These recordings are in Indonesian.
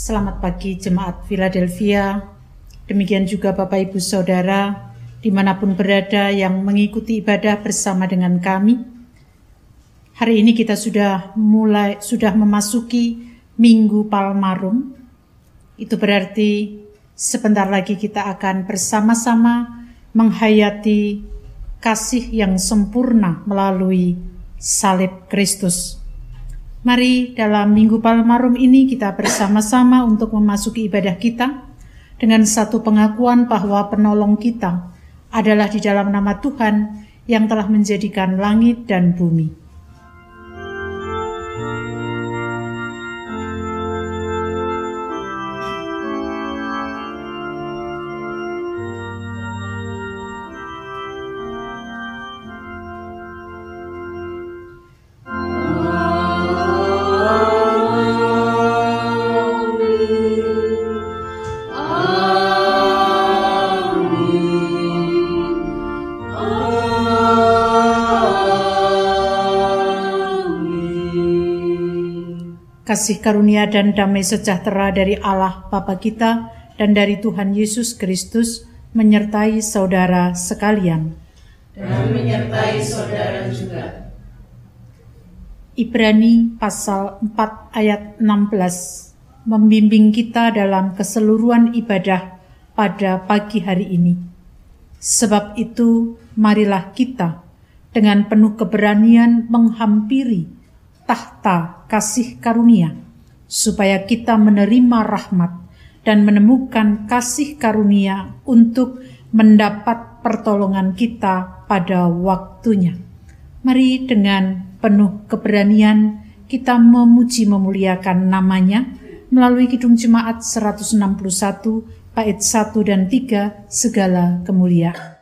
Selamat pagi jemaat Philadelphia. Demikian juga Bapak Ibu Saudara di mana pun berada yang mengikuti ibadah bersama dengan kami. Hari ini kita sudah mulai sudah memasuki Minggu Palmarum. Itu berarti sebentar lagi kita akan bersama-sama menghayati kasih yang sempurna melalui salib Kristus. Mari dalam Minggu Palmarum ini kita bersama-sama untuk memasuki ibadah kita dengan satu pengakuan bahwa penolong kita adalah di dalam nama Tuhan yang telah menjadikan langit dan bumi. Kasih karunia dan damai sejahtera dari Allah Bapa kita dan dari Tuhan Yesus Kristus menyertai saudara sekalian. Dan menyertai saudara juga. Ibrani pasal 4 ayat 16 membimbing kita dalam keseluruhan ibadah pada pagi hari ini. Sebab itu, marilah kita dengan penuh keberanian menghampiri tahta kasih karunia, supaya kita menerima rahmat dan menemukan kasih karunia untuk mendapat pertolongan kita pada waktunya. Mari dengan penuh keberanian kita memuji memuliakan namanya melalui Kidung Jemaat 161 bait 1 dan 3 segala kemuliaan.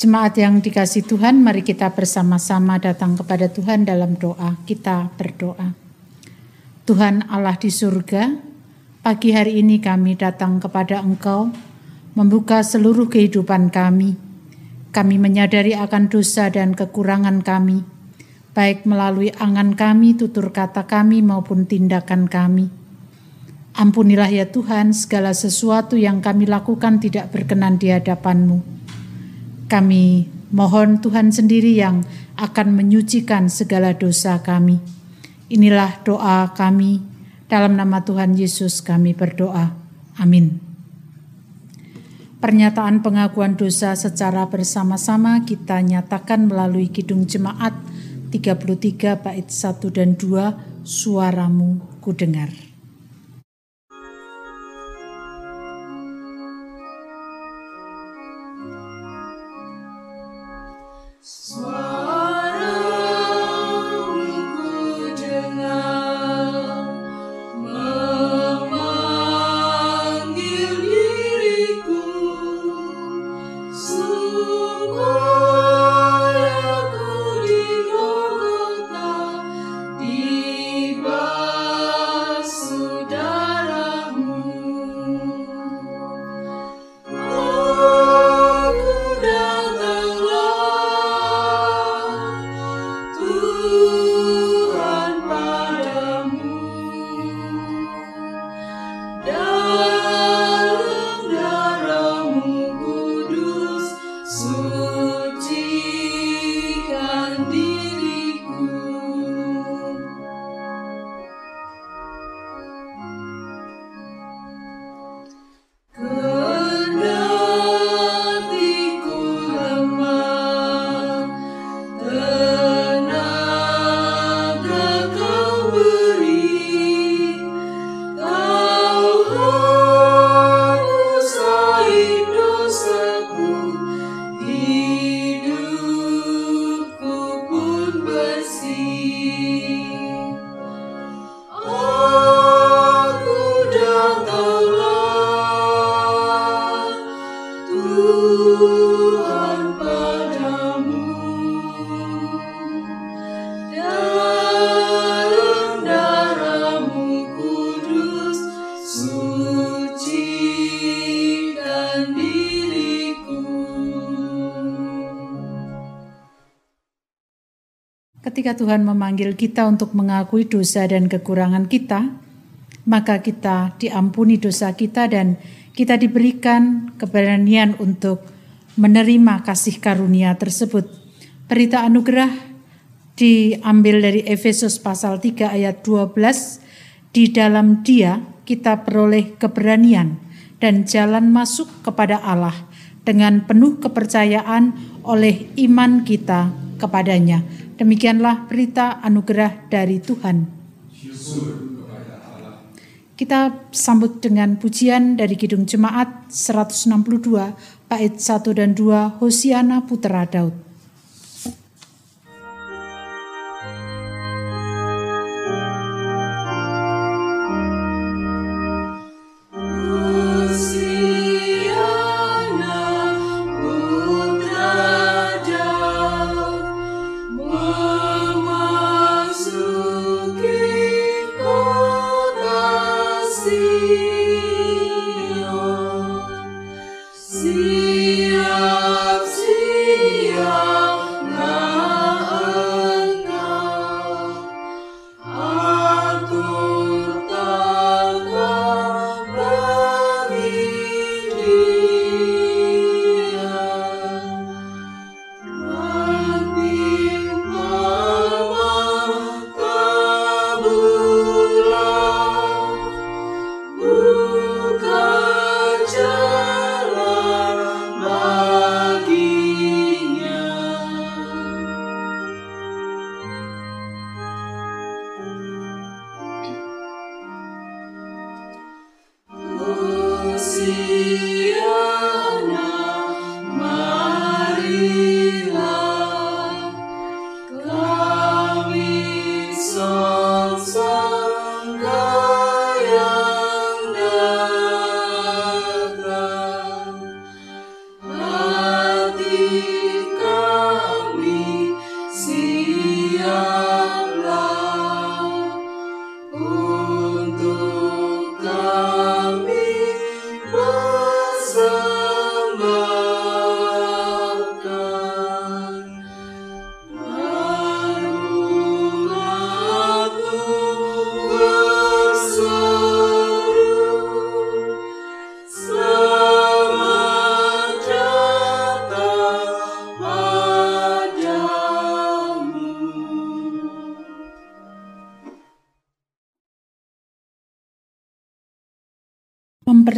Jemaat yang dikasih Tuhan, mari kita bersama-sama datang kepada Tuhan dalam doa. Kita berdoa. Tuhan Allah di surga, pagi hari ini kami datang kepada Engkau, membuka seluruh kehidupan kami. Kami menyadari akan dosa dan kekurangan kami, baik melalui angan kami, tutur kata kami, maupun tindakan kami. Ampunilah ya Tuhan segala sesuatu yang kami lakukan tidak berkenan di hadapan-Mu Kami mohon Tuhan sendiri yang akan menyucikan segala dosa kami. Inilah doa kami, dalam nama Tuhan Yesus kami berdoa. Amin. Pernyataan pengakuan dosa secara bersama-sama kita nyatakan melalui Kidung Jemaat 33 bait 1 dan 2 suaramu ku dengar. Ketika Tuhan memanggil kita untuk mengakui dosa dan kekurangan kita, maka kita diampuni dosa kita dan kita diberikan keberanian untuk menerima kasih karunia tersebut. Berita anugerah diambil dari Efesus pasal 3 ayat 12. Di dalam dia kita peroleh keberanian dan jalan masuk kepada Allah dengan penuh kepercayaan oleh iman kita kepadanya Demikianlah berita anugerah dari Tuhan. Kita sambut dengan pujian dari Kidung Jemaat 162 bait 1 dan 2 Hosiana Putra Daud.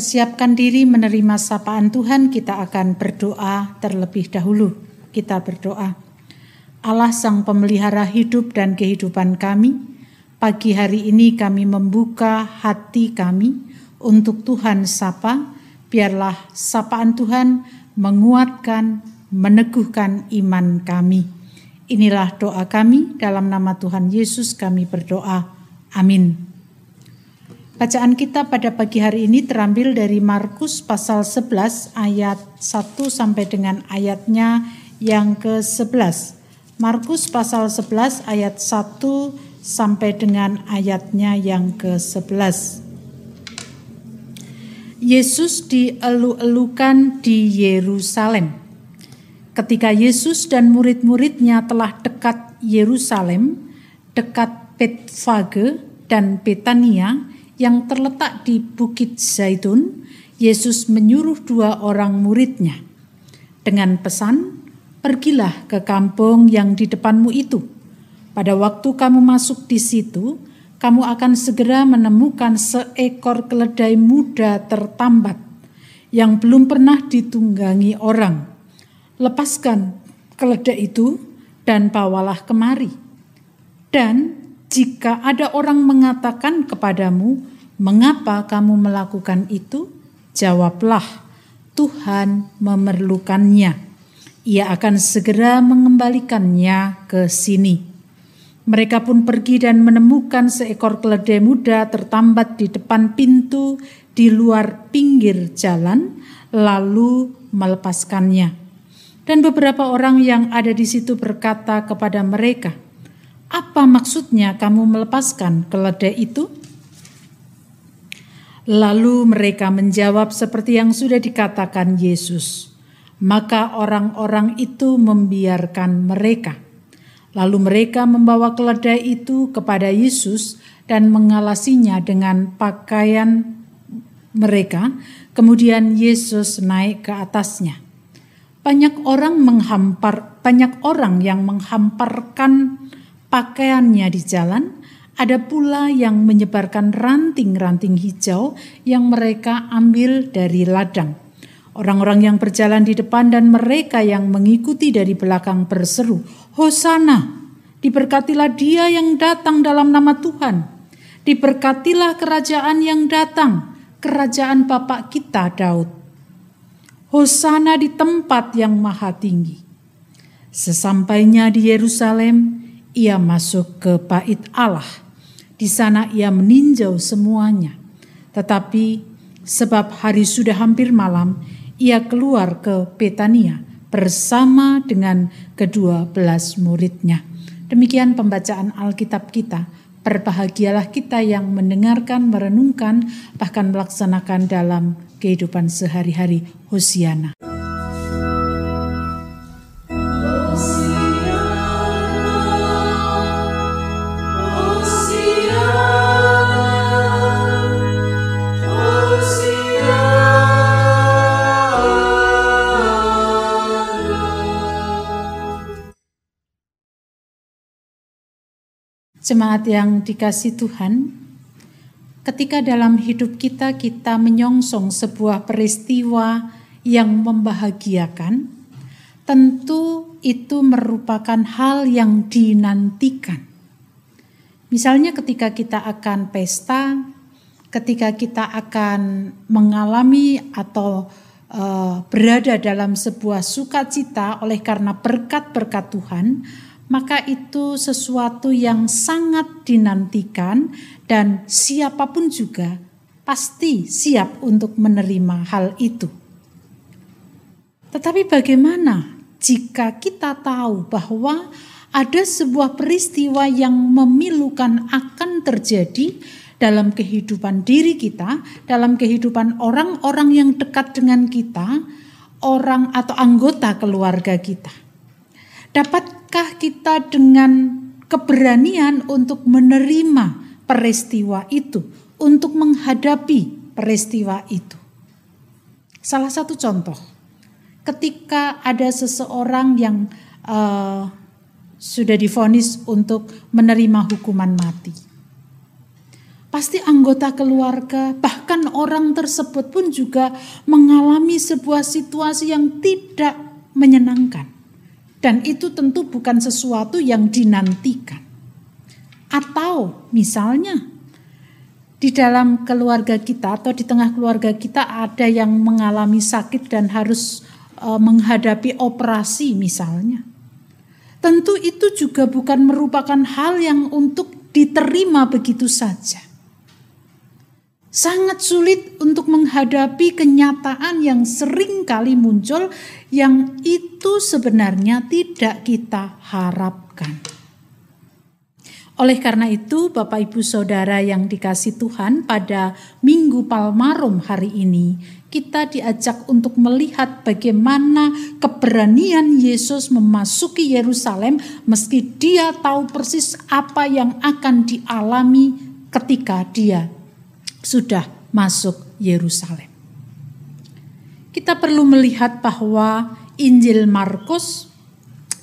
Mempersiapkan diri menerima sapaan Tuhan, kita akan berdoa terlebih dahulu. Kita berdoa. Allah Sang Pemelihara hidup dan kehidupan kami, pagi hari ini kami membuka hati kami untuk Tuhan sapa, biarlah sapaan Tuhan menguatkan, meneguhkan iman kami. Inilah doa kami dalam nama Tuhan Yesus kami berdoa. Amin. Bacaan kita pada pagi hari ini terambil dari Markus pasal 11 ayat 1 sampai dengan ayatnya yang ke-11. Markus pasal 11 ayat 1 sampai dengan ayatnya yang ke-11. Yesus dielu-elukan di Yerusalem. Ketika Yesus dan murid-muridnya telah dekat Yerusalem, dekat Betfage dan Betania yang terletak di Bukit Zaitun, Yesus menyuruh dua orang muridnya dengan pesan, Pergilah ke kampung yang di depanmu itu. Pada waktu kamu masuk di situ, kamu akan segera menemukan seekor keledai muda tertambat yang belum pernah ditunggangi orang. Lepaskan keledai itu dan bawalah kemari. Dan jika ada orang mengatakan kepadamu, "Mengapa kamu melakukan itu?" jawablah, "Tuhan memerlukannya." ia akan segera mengembalikannya ke sini. Mereka pun pergi dan menemukan seekor keledai muda tertambat di depan pintu di luar pinggir jalan, lalu melepaskannya. Dan beberapa orang yang ada di situ berkata kepada mereka, "Apa maksudnya kamu melepaskan keledai itu?" Lalu mereka menjawab seperti yang sudah dikatakan Yesus maka orang-orang itu membiarkan mereka. Lalu mereka membawa keledai itu kepada Yesus dan mengalasinya dengan pakaian mereka. Kemudian Yesus naik ke atasnya. Banyak orang menghampar, banyak orang yang menghamparkan pakaiannya di jalan. Ada pula yang menyebarkan ranting-ranting hijau yang mereka ambil dari ladang. Orang-orang yang berjalan di depan dan mereka yang mengikuti dari belakang berseru, Hosana, diberkatilah dia yang datang dalam nama Tuhan. Diberkatilah kerajaan yang datang, kerajaan Bapak kita Daud. Hosana di tempat yang maha tinggi. Sesampainya di Yerusalem, ia masuk ke bait Allah. Di sana ia meninjau semuanya. Tetapi sebab hari sudah hampir malam, ia keluar ke Betania bersama dengan kedua belas muridnya. Demikian pembacaan Alkitab kita. Berbahagialah kita yang mendengarkan, merenungkan, bahkan melaksanakan dalam kehidupan sehari-hari. Hosiana. Jemaat yang dikasih Tuhan, ketika dalam hidup kita kita menyongsong sebuah peristiwa yang membahagiakan, tentu itu merupakan hal yang dinantikan. Misalnya ketika kita akan pesta, ketika kita akan mengalami atau uh, berada dalam sebuah sukacita oleh karena berkat-berkat Tuhan, maka itu sesuatu yang sangat dinantikan dan siapa pun juga pasti siap untuk menerima hal itu. Tetapi bagaimana jika kita tahu bahwa ada sebuah peristiwa yang memilukan akan terjadi dalam kehidupan diri kita, dalam kehidupan orang-orang yang dekat dengan kita, orang atau anggota keluarga kita. Dapatkah kita dengan keberanian untuk menerima peristiwa itu, untuk menghadapi peristiwa itu? Salah satu contoh, ketika ada seseorang yang uh, sudah difonis untuk menerima hukuman mati. pasti anggota keluarga, bahkan orang tersebut pun juga mengalami sebuah situasi yang tidak menyenangkan. Dan itu tentu bukan sesuatu yang dinantikan. Atau misalnya di dalam keluarga kita atau di tengah keluarga kita ada yang mengalami sakit dan harus uh, menghadapi operasi misalnya. Tentu itu juga bukan merupakan hal yang untuk diterima begitu saja sangat sulit untuk menghadapi kenyataan yang sering kali muncul yang itu sebenarnya tidak kita harapkan. Oleh karena itu, Bapak Ibu Saudara yang dikasih Tuhan, pada Minggu Palmarum hari ini, kita diajak untuk melihat bagaimana keberanian Yesus memasuki Yerusalem meski dia tahu persis apa yang akan dialami ketika dia sudah masuk Yerusalem. Kita perlu melihat bahwa Injil Markus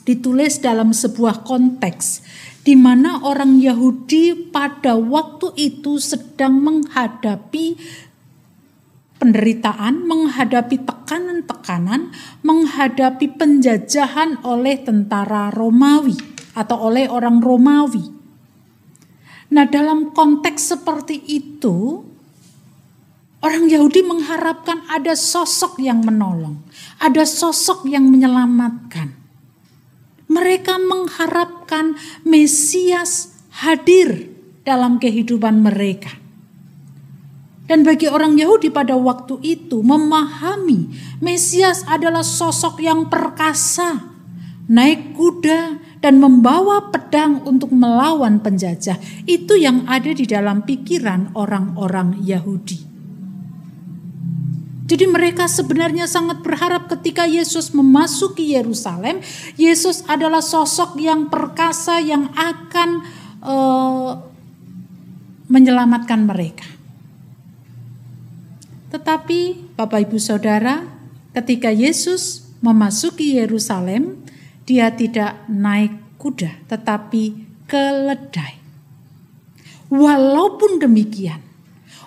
ditulis dalam sebuah konteks di mana orang Yahudi pada waktu itu sedang menghadapi penderitaan, menghadapi tekanan-tekanan, menghadapi penjajahan oleh tentara Romawi atau oleh orang Romawi. Nah, dalam konteks seperti itu, Orang Yahudi mengharapkan ada sosok yang menolong, ada sosok yang menyelamatkan. Mereka mengharapkan Mesias hadir dalam kehidupan mereka. Dan bagi orang Yahudi pada waktu itu memahami Mesias adalah sosok yang perkasa, naik kuda dan membawa pedang untuk melawan penjajah. Itu yang ada di dalam pikiran orang-orang Yahudi. Jadi mereka sebenarnya sangat berharap ketika Yesus memasuki Yerusalem, Yesus adalah sosok yang perkasa yang akan uh, menyelamatkan mereka. Tetapi Bapak Ibu Saudara, ketika Yesus memasuki Yerusalem, dia tidak naik kuda tetapi keledai. Walaupun demikian,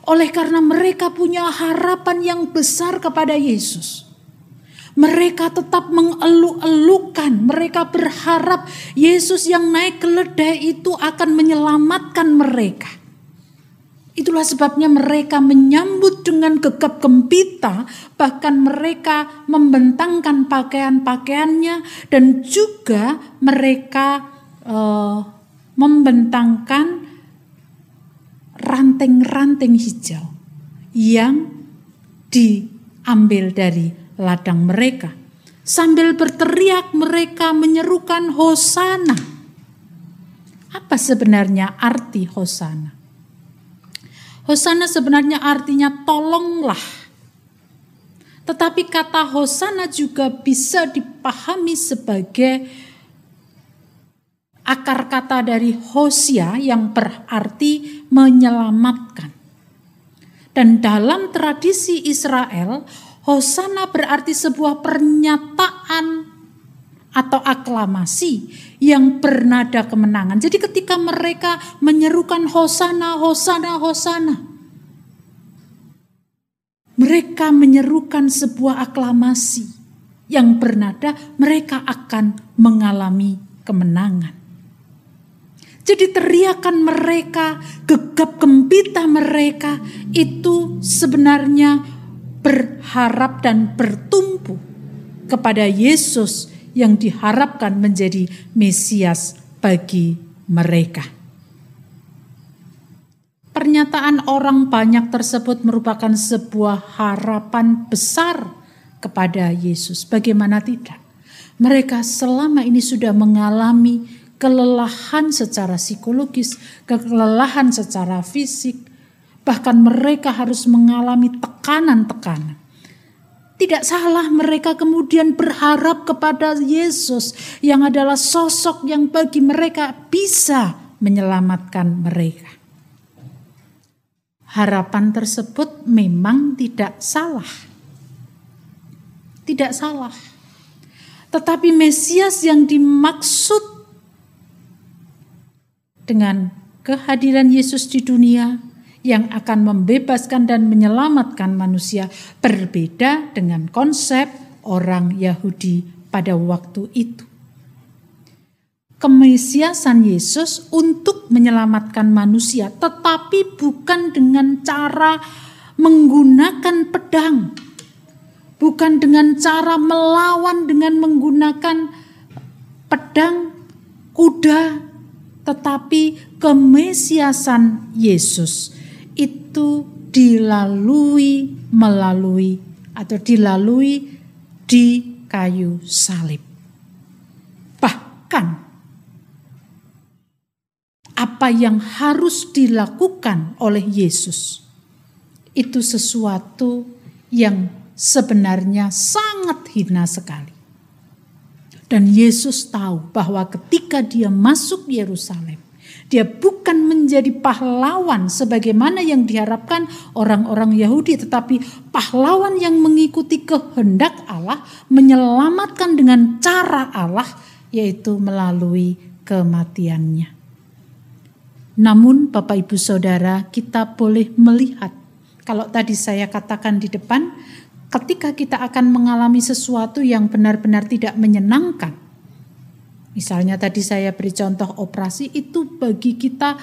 oleh karena mereka punya harapan yang besar kepada Yesus. Mereka tetap mengeluh-elukan, mereka berharap Yesus yang naik keledai itu akan menyelamatkan mereka. Itulah sebabnya mereka menyambut dengan gegap gempita, bahkan mereka membentangkan pakaian-pakaiannya dan juga mereka uh, membentangkan ranting-ranting hijau yang diambil dari ladang mereka. Sambil berteriak mereka menyerukan hosana. Apa sebenarnya arti hosana? Hosana sebenarnya artinya tolonglah. Tetapi kata hosana juga bisa dipahami sebagai akar kata dari Hosia yang berarti menyelamatkan. Dan dalam tradisi Israel, Hosana berarti sebuah pernyataan atau aklamasi yang bernada kemenangan. Jadi ketika mereka menyerukan Hosana, Hosana, Hosana. Mereka menyerukan sebuah aklamasi yang bernada mereka akan mengalami kemenangan. Jadi teriakan mereka, gegap gempita mereka itu sebenarnya berharap dan bertumpu kepada Yesus yang diharapkan menjadi Mesias bagi mereka. Pernyataan orang banyak tersebut merupakan sebuah harapan besar kepada Yesus. Bagaimana tidak? Mereka selama ini sudah mengalami kelelahan secara psikologis, kelelahan secara fisik, bahkan mereka harus mengalami tekanan-tekanan. Tidak salah mereka kemudian berharap kepada Yesus yang adalah sosok yang bagi mereka bisa menyelamatkan mereka. Harapan tersebut memang tidak salah. Tidak salah. Tetapi Mesias yang dimaksud dengan kehadiran Yesus di dunia yang akan membebaskan dan menyelamatkan manusia berbeda dengan konsep orang Yahudi pada waktu itu. Kemesiasan Yesus untuk menyelamatkan manusia, tetapi bukan dengan cara menggunakan pedang, bukan dengan cara melawan dengan menggunakan pedang, kuda, tetapi kemesiasan Yesus itu dilalui melalui atau dilalui di kayu salib. Bahkan apa yang harus dilakukan oleh Yesus itu sesuatu yang sebenarnya sangat hina sekali. Dan Yesus tahu bahwa ketika dia masuk Yerusalem, dia bukan menjadi pahlawan sebagaimana yang diharapkan orang-orang Yahudi, tetapi pahlawan yang mengikuti kehendak Allah, menyelamatkan dengan cara Allah, yaitu melalui kematiannya. Namun, Bapak, Ibu, Saudara, kita boleh melihat, kalau tadi saya katakan di depan, ketika kita akan mengalami sesuatu yang benar-benar tidak menyenangkan. Misalnya tadi saya beri contoh operasi itu bagi kita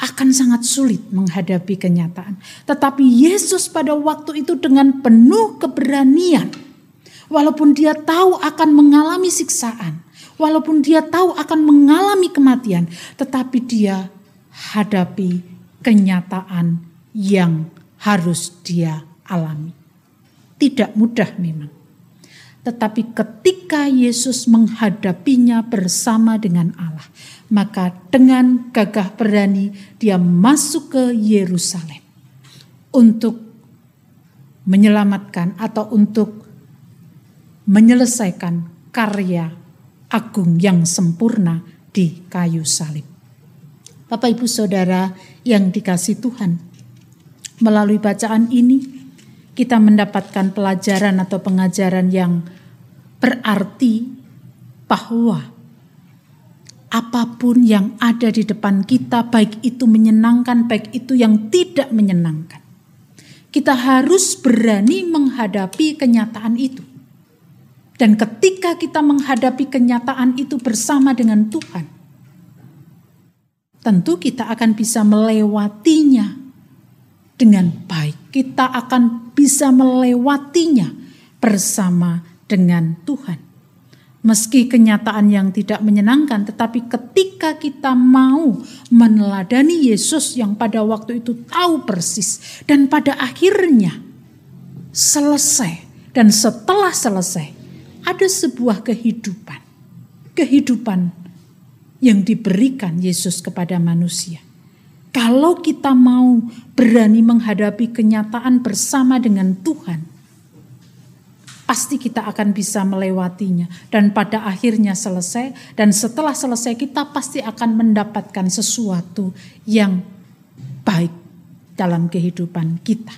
akan sangat sulit menghadapi kenyataan. Tetapi Yesus pada waktu itu dengan penuh keberanian, walaupun dia tahu akan mengalami siksaan, walaupun dia tahu akan mengalami kematian, tetapi dia hadapi kenyataan yang harus dia alami. Tidak mudah memang. Tetapi ketika Yesus menghadapinya bersama dengan Allah, maka dengan gagah berani dia masuk ke Yerusalem untuk menyelamatkan atau untuk menyelesaikan karya agung yang sempurna di kayu salib. Bapak Ibu Saudara yang dikasih Tuhan, melalui bacaan ini kita mendapatkan pelajaran atau pengajaran yang berarti bahwa apa pun yang ada di depan kita, baik itu menyenangkan, baik itu yang tidak menyenangkan, kita harus berani menghadapi kenyataan itu. Dan ketika kita menghadapi kenyataan itu bersama dengan Tuhan, tentu kita akan bisa melewatinya dengan baik. Kita akan bisa melewatinya bersama dengan Tuhan. Meski kenyataan yang tidak menyenangkan, tetapi ketika kita mau meneladani Yesus yang pada waktu itu tahu persis, dan pada akhirnya selesai, dan setelah selesai, ada sebuah kehidupan, kehidupan yang diberikan Yesus kepada manusia. Kalau kita mau berani menghadapi kenyataan bersama dengan Tuhan, pasti kita akan bisa melewatinya dan pada akhirnya selesai dan setelah selesai kita pasti akan mendapatkan sesuatu yang baik dalam kehidupan kita.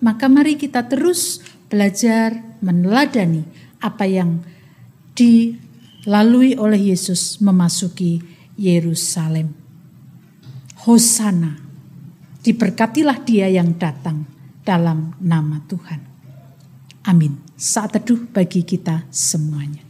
Maka mari kita terus belajar meneladani apa yang dilalui oleh Yesus memasuki Yerusalem. Hosana. Diberkatilah dia yang datang dalam nama Tuhan. Amin. Saat teduh bagi kita semuanya.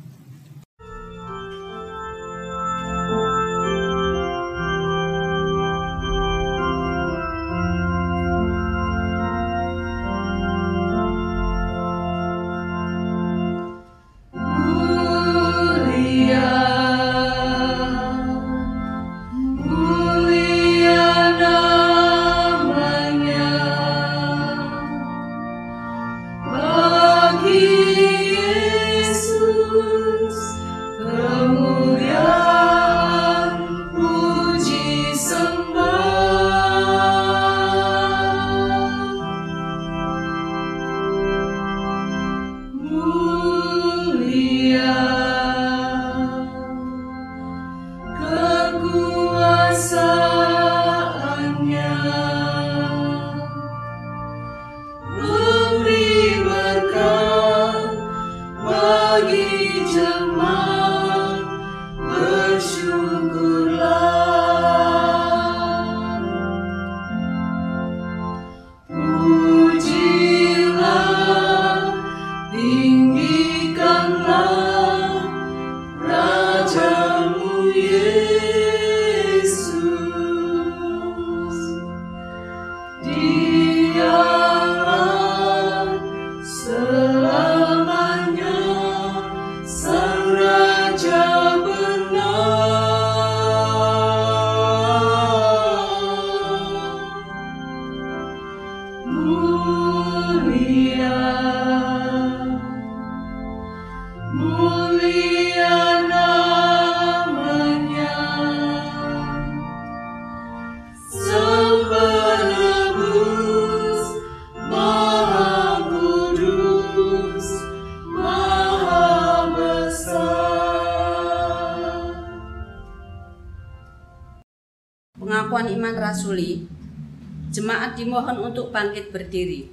Untuk bangkit berdiri.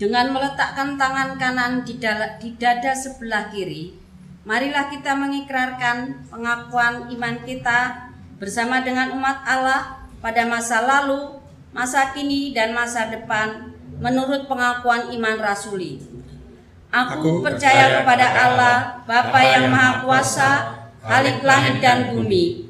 Dengan meletakkan tangan kanan di, di dada sebelah kiri, marilah kita mengikrarkan pengakuan iman kita bersama dengan umat Allah pada masa lalu, masa kini, dan masa depan menurut pengakuan iman rasuli. Aku percaya kepada Allah, Bapa yang Maha Kuasa, Halik langit dan bumi,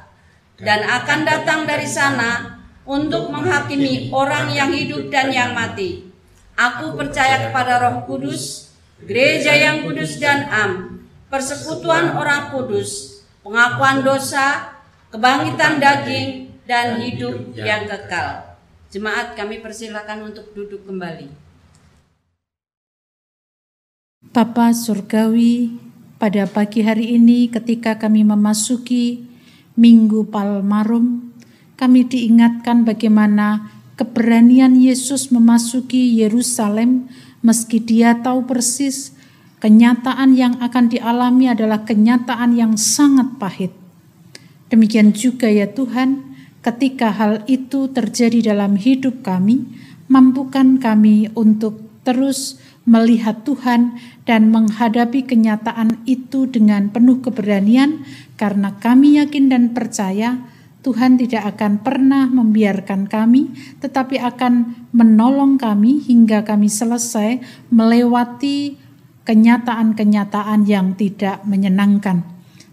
dan akan datang dari sana untuk menghakimi orang yang hidup dan yang mati. Aku percaya kepada Roh Kudus, gereja yang kudus dan am, persekutuan orang kudus, pengakuan dosa, kebangkitan daging, dan hidup yang kekal. Jemaat kami persilakan untuk duduk kembali. Bapa Surgawi, pada pagi hari ini ketika kami memasuki Minggu Palmarum, kami diingatkan bagaimana keberanian Yesus memasuki Yerusalem meski dia tahu persis kenyataan yang akan dialami adalah kenyataan yang sangat pahit. Demikian juga ya Tuhan, ketika hal itu terjadi dalam hidup kami, mampukan kami untuk terus melihat Tuhan dan menghadapi kenyataan itu dengan penuh keberanian karena kami yakin dan percaya Tuhan tidak akan pernah membiarkan kami, tetapi akan menolong kami hingga kami selesai melewati kenyataan-kenyataan yang tidak menyenangkan.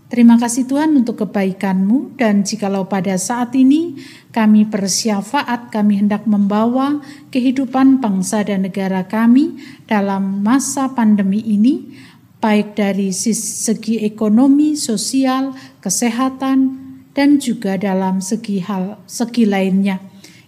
Terima kasih Tuhan untuk kebaikan-Mu dan jikalau pada saat ini kami bersyafaat, kami hendak membawa kehidupan bangsa dan negara kami dalam masa pandemi ini, baik dari segi ekonomi, sosial, kesehatan, dan juga dalam segi hal segi lainnya.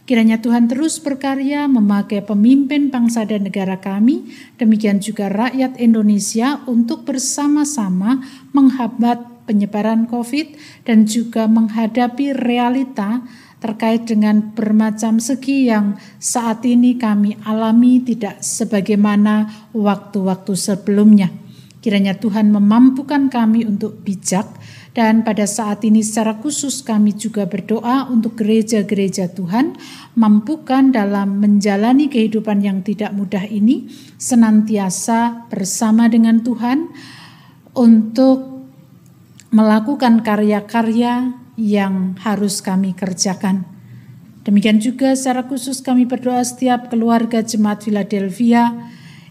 Kiranya Tuhan terus berkarya memakai pemimpin bangsa dan negara kami, demikian juga rakyat Indonesia untuk bersama-sama menghambat penyebaran COVID dan juga menghadapi realita terkait dengan bermacam segi yang saat ini kami alami tidak sebagaimana waktu-waktu sebelumnya. Kiranya Tuhan memampukan kami untuk bijak dan pada saat ini secara khusus kami juga berdoa untuk gereja-gereja Tuhan mampukan dalam menjalani kehidupan yang tidak mudah ini senantiasa bersama dengan Tuhan untuk melakukan karya-karya yang harus kami kerjakan. Demikian juga secara khusus kami berdoa setiap keluarga jemaat Philadelphia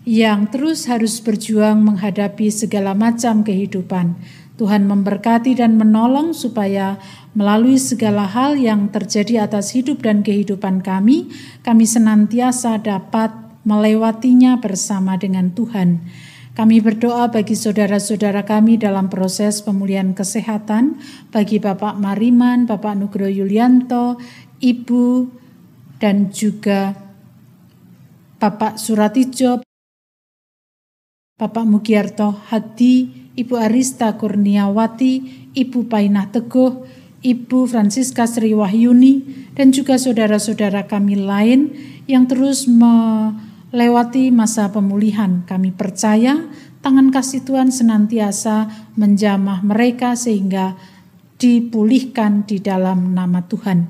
yang terus harus berjuang menghadapi segala macam kehidupan Tuhan memberkati dan menolong supaya melalui segala hal yang terjadi atas hidup dan kehidupan kami, kami senantiasa dapat melewatinya bersama dengan Tuhan. Kami berdoa bagi saudara-saudara kami dalam proses pemulihan kesehatan, bagi Bapak Mariman, Bapak Nugroho Yulianto, Ibu, dan juga Bapak Suratijo, Bapak Mugiarto Hadi, Ibu Arista Kurniawati, Ibu Painah Teguh, Ibu Francisca Sri Wahyuni, dan juga saudara-saudara kami lain yang terus melewati masa pemulihan. Kami percaya tangan kasih Tuhan senantiasa menjamah mereka sehingga dipulihkan di dalam nama Tuhan.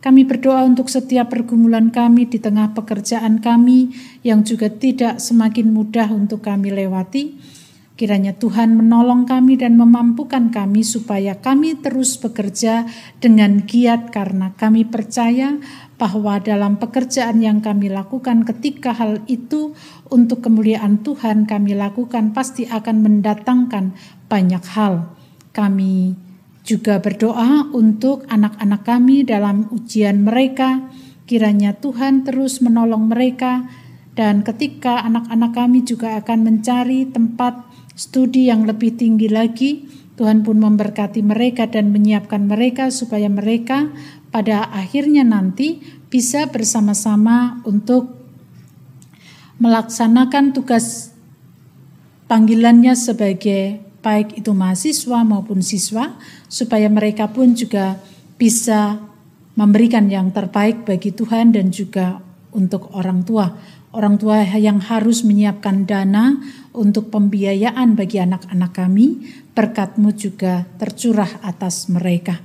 Kami berdoa untuk setiap pergumulan kami di tengah pekerjaan kami yang juga tidak semakin mudah untuk kami lewati. Kiranya Tuhan menolong kami dan memampukan kami supaya kami terus bekerja dengan giat karena kami percaya bahwa dalam pekerjaan yang kami lakukan ketika hal itu untuk kemuliaan Tuhan kami lakukan pasti akan mendatangkan banyak hal. Kami juga berdoa untuk anak-anak kami dalam ujian mereka. Kiranya Tuhan terus menolong mereka dan ketika anak-anak kami juga akan mencari tempat studi yang lebih tinggi lagi, Tuhan pun memberkati mereka dan menyiapkan mereka supaya mereka pada akhirnya nanti bisa bersama-sama untuk melaksanakan tugas panggilannya sebagai baik itu mahasiswa maupun siswa supaya mereka pun juga bisa memberikan yang terbaik bagi Tuhan dan juga untuk orang tua orang tua yang harus menyiapkan dana untuk pembiayaan bagi anak-anak kami, berkatmu juga tercurah atas mereka.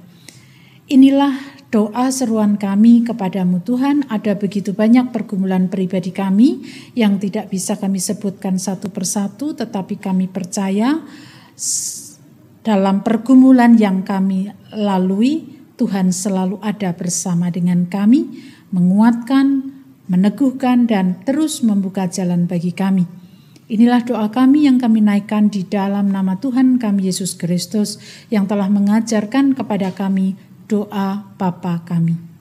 Inilah doa seruan kami kepadamu Tuhan, ada begitu banyak pergumulan pribadi kami yang tidak bisa kami sebutkan satu persatu, tetapi kami percaya dalam pergumulan yang kami lalui, Tuhan selalu ada bersama dengan kami, menguatkan, meneguhkan dan terus membuka jalan bagi kami. Inilah doa kami yang kami naikkan di dalam nama Tuhan kami Yesus Kristus yang telah mengajarkan kepada kami doa Bapa kami.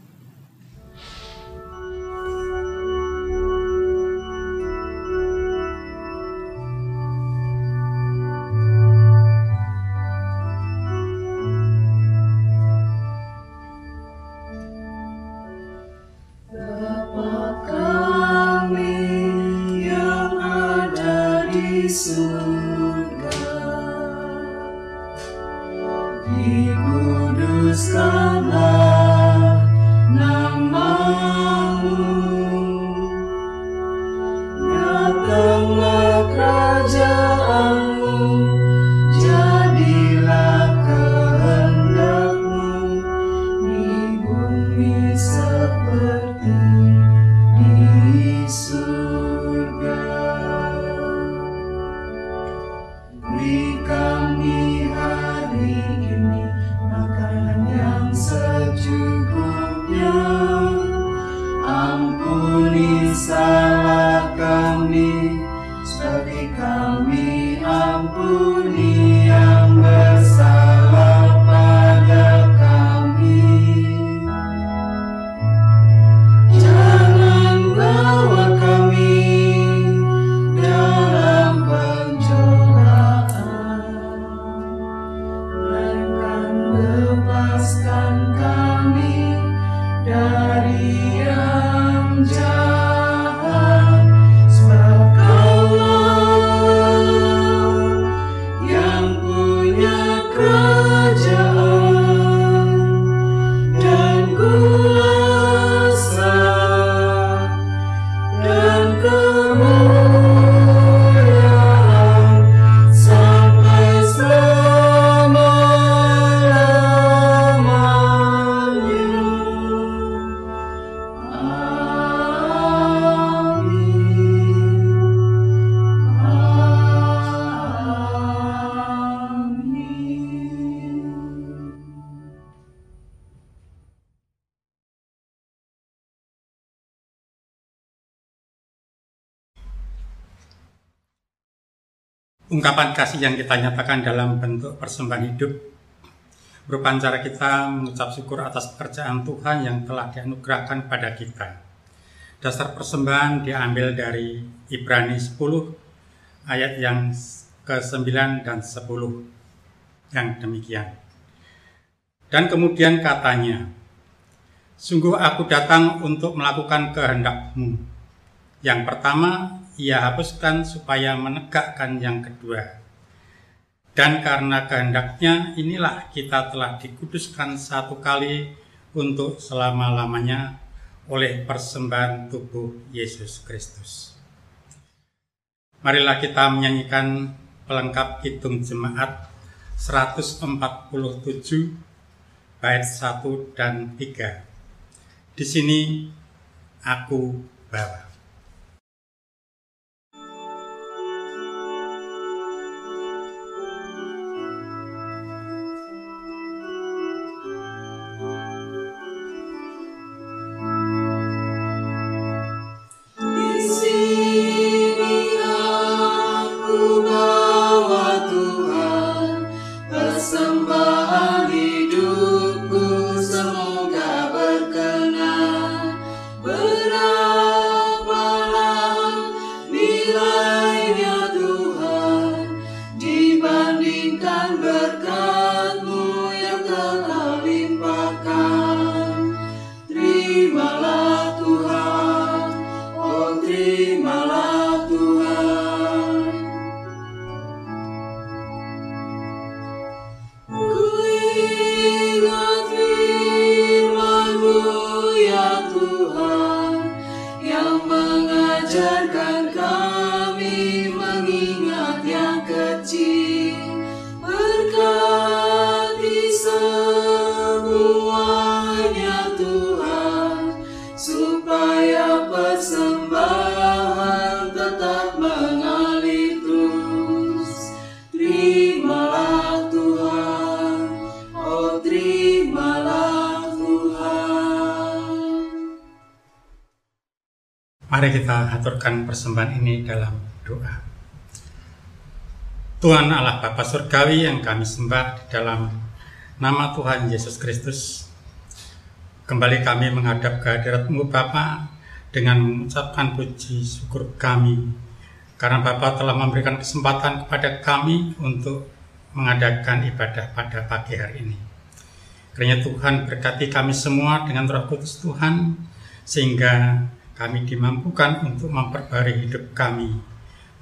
Ungkapan kasih yang kita nyatakan dalam bentuk persembahan hidup merupakan cara kita mengucap syukur atas pekerjaan Tuhan yang telah dianugerahkan pada kita. Dasar persembahan diambil dari Ibrani 10 ayat yang ke-9 dan 10 yang demikian. Dan kemudian katanya, Sungguh aku datang untuk melakukan kehendakmu. Yang pertama, ia hapuskan supaya menegakkan yang kedua. Dan karena kehendaknya inilah kita telah dikuduskan satu kali untuk selama-lamanya oleh persembahan tubuh Yesus Kristus. Marilah kita menyanyikan pelengkap hitung jemaat 147 bait 1 dan 3. Di sini aku bawa. Ajarkan kami Mari kita aturkan persembahan ini dalam doa. Tuhan Allah Bapa Surgawi yang kami sembah di dalam nama Tuhan Yesus Kristus. Kembali kami menghadap kehadirat-Mu Bapa dengan mengucapkan puji syukur kami karena Bapa telah memberikan kesempatan kepada kami untuk mengadakan ibadah pada pagi hari ini. Kiranya Tuhan berkati kami semua dengan roh kudus Tuhan sehingga kami dimampukan untuk memperbarui hidup kami,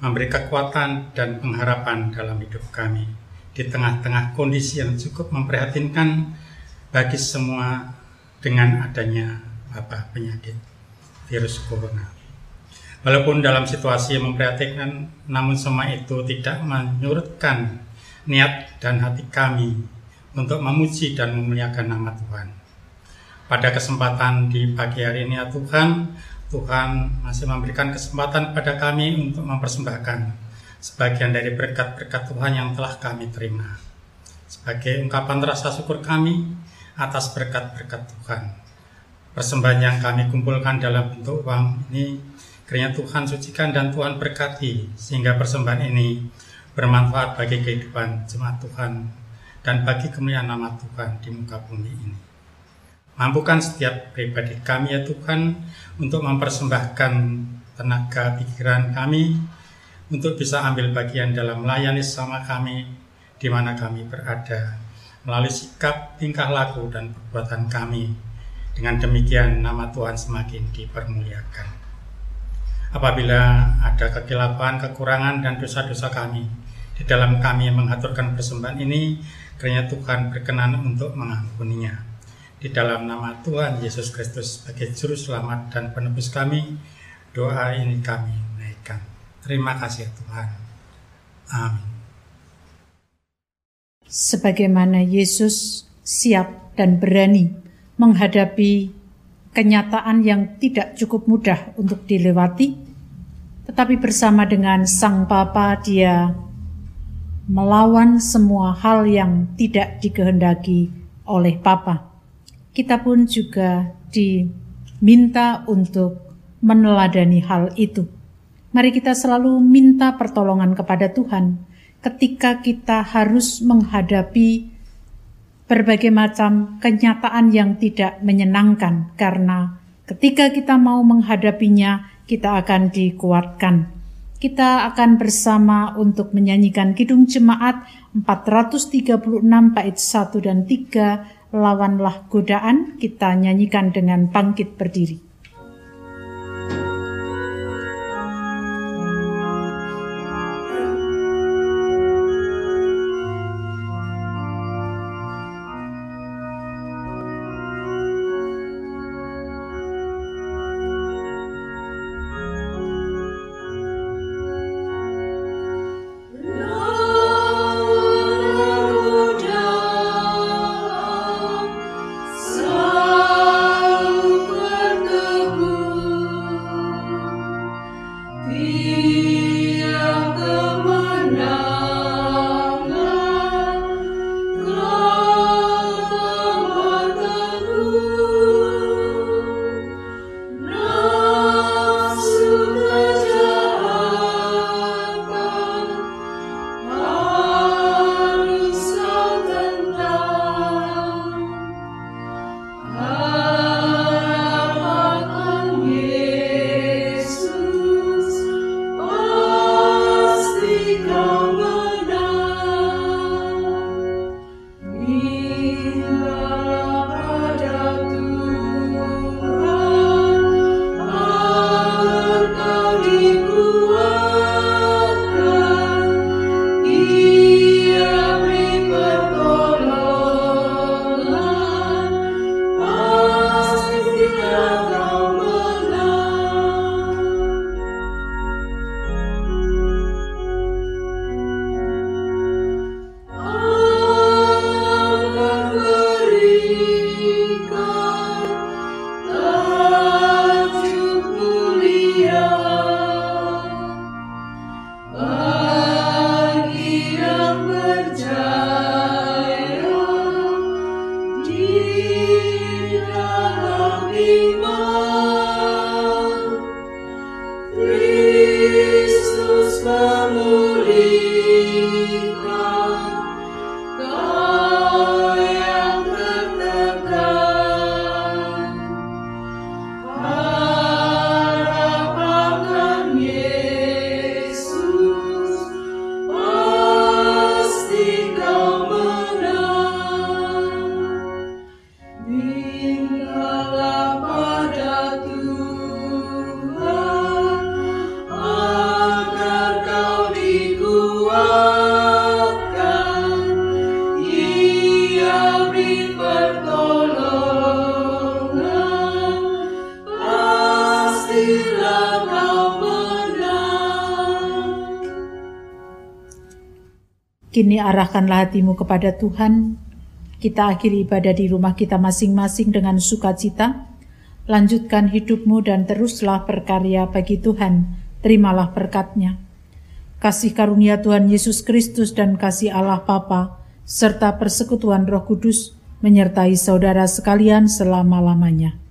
memberi kekuatan dan pengharapan dalam hidup kami di tengah-tengah kondisi yang cukup memprihatinkan bagi semua dengan adanya wabah penyakit virus corona. Walaupun dalam situasi yang memprihatinkan, namun semua itu tidak menyurutkan niat dan hati kami untuk memuji dan memuliakan nama Tuhan. Pada kesempatan di pagi hari ini ya Tuhan, Tuhan masih memberikan kesempatan pada kami untuk mempersembahkan sebagian dari berkat-berkat Tuhan yang telah kami terima. Sebagai ungkapan rasa syukur kami atas berkat-berkat Tuhan. Persembahan yang kami kumpulkan dalam bentuk uang ini kiranya Tuhan sucikan dan Tuhan berkati sehingga persembahan ini bermanfaat bagi kehidupan jemaat Tuhan dan bagi kemuliaan nama Tuhan di muka bumi ini. Mampukan setiap pribadi kami ya Tuhan untuk mempersembahkan tenaga pikiran kami untuk bisa ambil bagian dalam melayani sama kami di mana kami berada melalui sikap, tingkah laku dan perbuatan kami. Dengan demikian nama Tuhan semakin dipermuliakan. Apabila ada kekilapan, kekurangan dan dosa-dosa kami di dalam kami mengaturkan persembahan ini, kiranya Tuhan berkenan untuk mengampuninya di dalam nama Tuhan Yesus Kristus sebagai juru selamat dan penebus kami, doa ini kami naikkan. Terima kasih Tuhan. Amin. Sebagaimana Yesus siap dan berani menghadapi kenyataan yang tidak cukup mudah untuk dilewati, tetapi bersama dengan Sang Bapa dia melawan semua hal yang tidak dikehendaki oleh Papa kita pun juga diminta untuk meneladani hal itu. Mari kita selalu minta pertolongan kepada Tuhan ketika kita harus menghadapi berbagai macam kenyataan yang tidak menyenangkan, karena ketika kita mau menghadapinya, kita akan dikuatkan. Kita akan bersama untuk menyanyikan Kidung Jemaat 436 bait 1 dan 3 lawanlah godaan, kita nyanyikan dengan bangkit berdiri. Kini arahkanlah hatimu kepada Tuhan. Kita akhiri ibadah di rumah kita masing-masing dengan sukacita. Lanjutkan hidupmu dan teruslah berkarya bagi Tuhan. Terimalah berkatnya. Kasih karunia Tuhan Yesus Kristus dan kasih Allah Bapa serta persekutuan Roh Kudus menyertai saudara sekalian selama-lamanya.